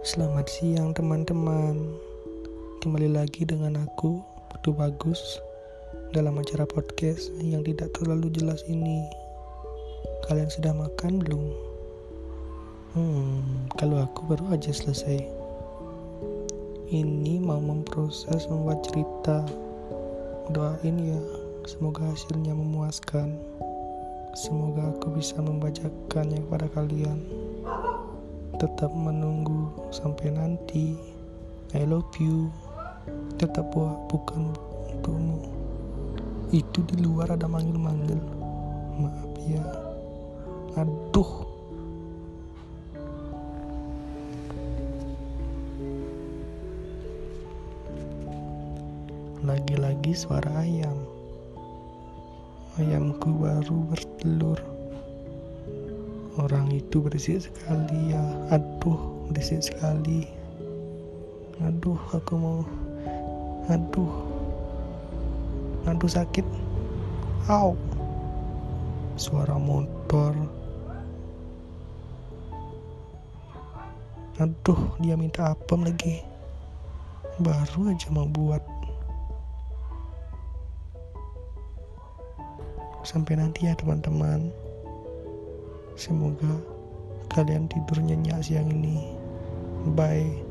Selamat siang teman-teman. Kembali lagi dengan aku Putu Bagus Dalam acara podcast yang tidak terlalu jelas ini. Kalian sudah makan belum? Hmm, kalau aku baru aja selesai. Ini mau memproses membuat cerita. Doain ya Semoga hasilnya memuaskan. Semoga aku bisa membacakannya kepada kalian tetap menunggu sampai nanti. I love you. Tetap buat bukan untukmu. Itu di luar ada manggil-manggil. Maaf ya. Aduh. Lagi-lagi suara ayam. Ayamku baru bertelur orang itu berisik sekali ya. Aduh berisik sekali. Aduh aku mau aduh. Aduh sakit. Au. Suara motor. Aduh dia minta apem lagi. Baru aja mau buat. Sampai nanti ya teman-teman Semoga kalian tidur nyenyak siang ini. Bye.